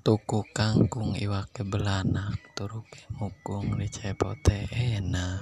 Tuku kangkung iwake belanak turuke mukung dicepote enak.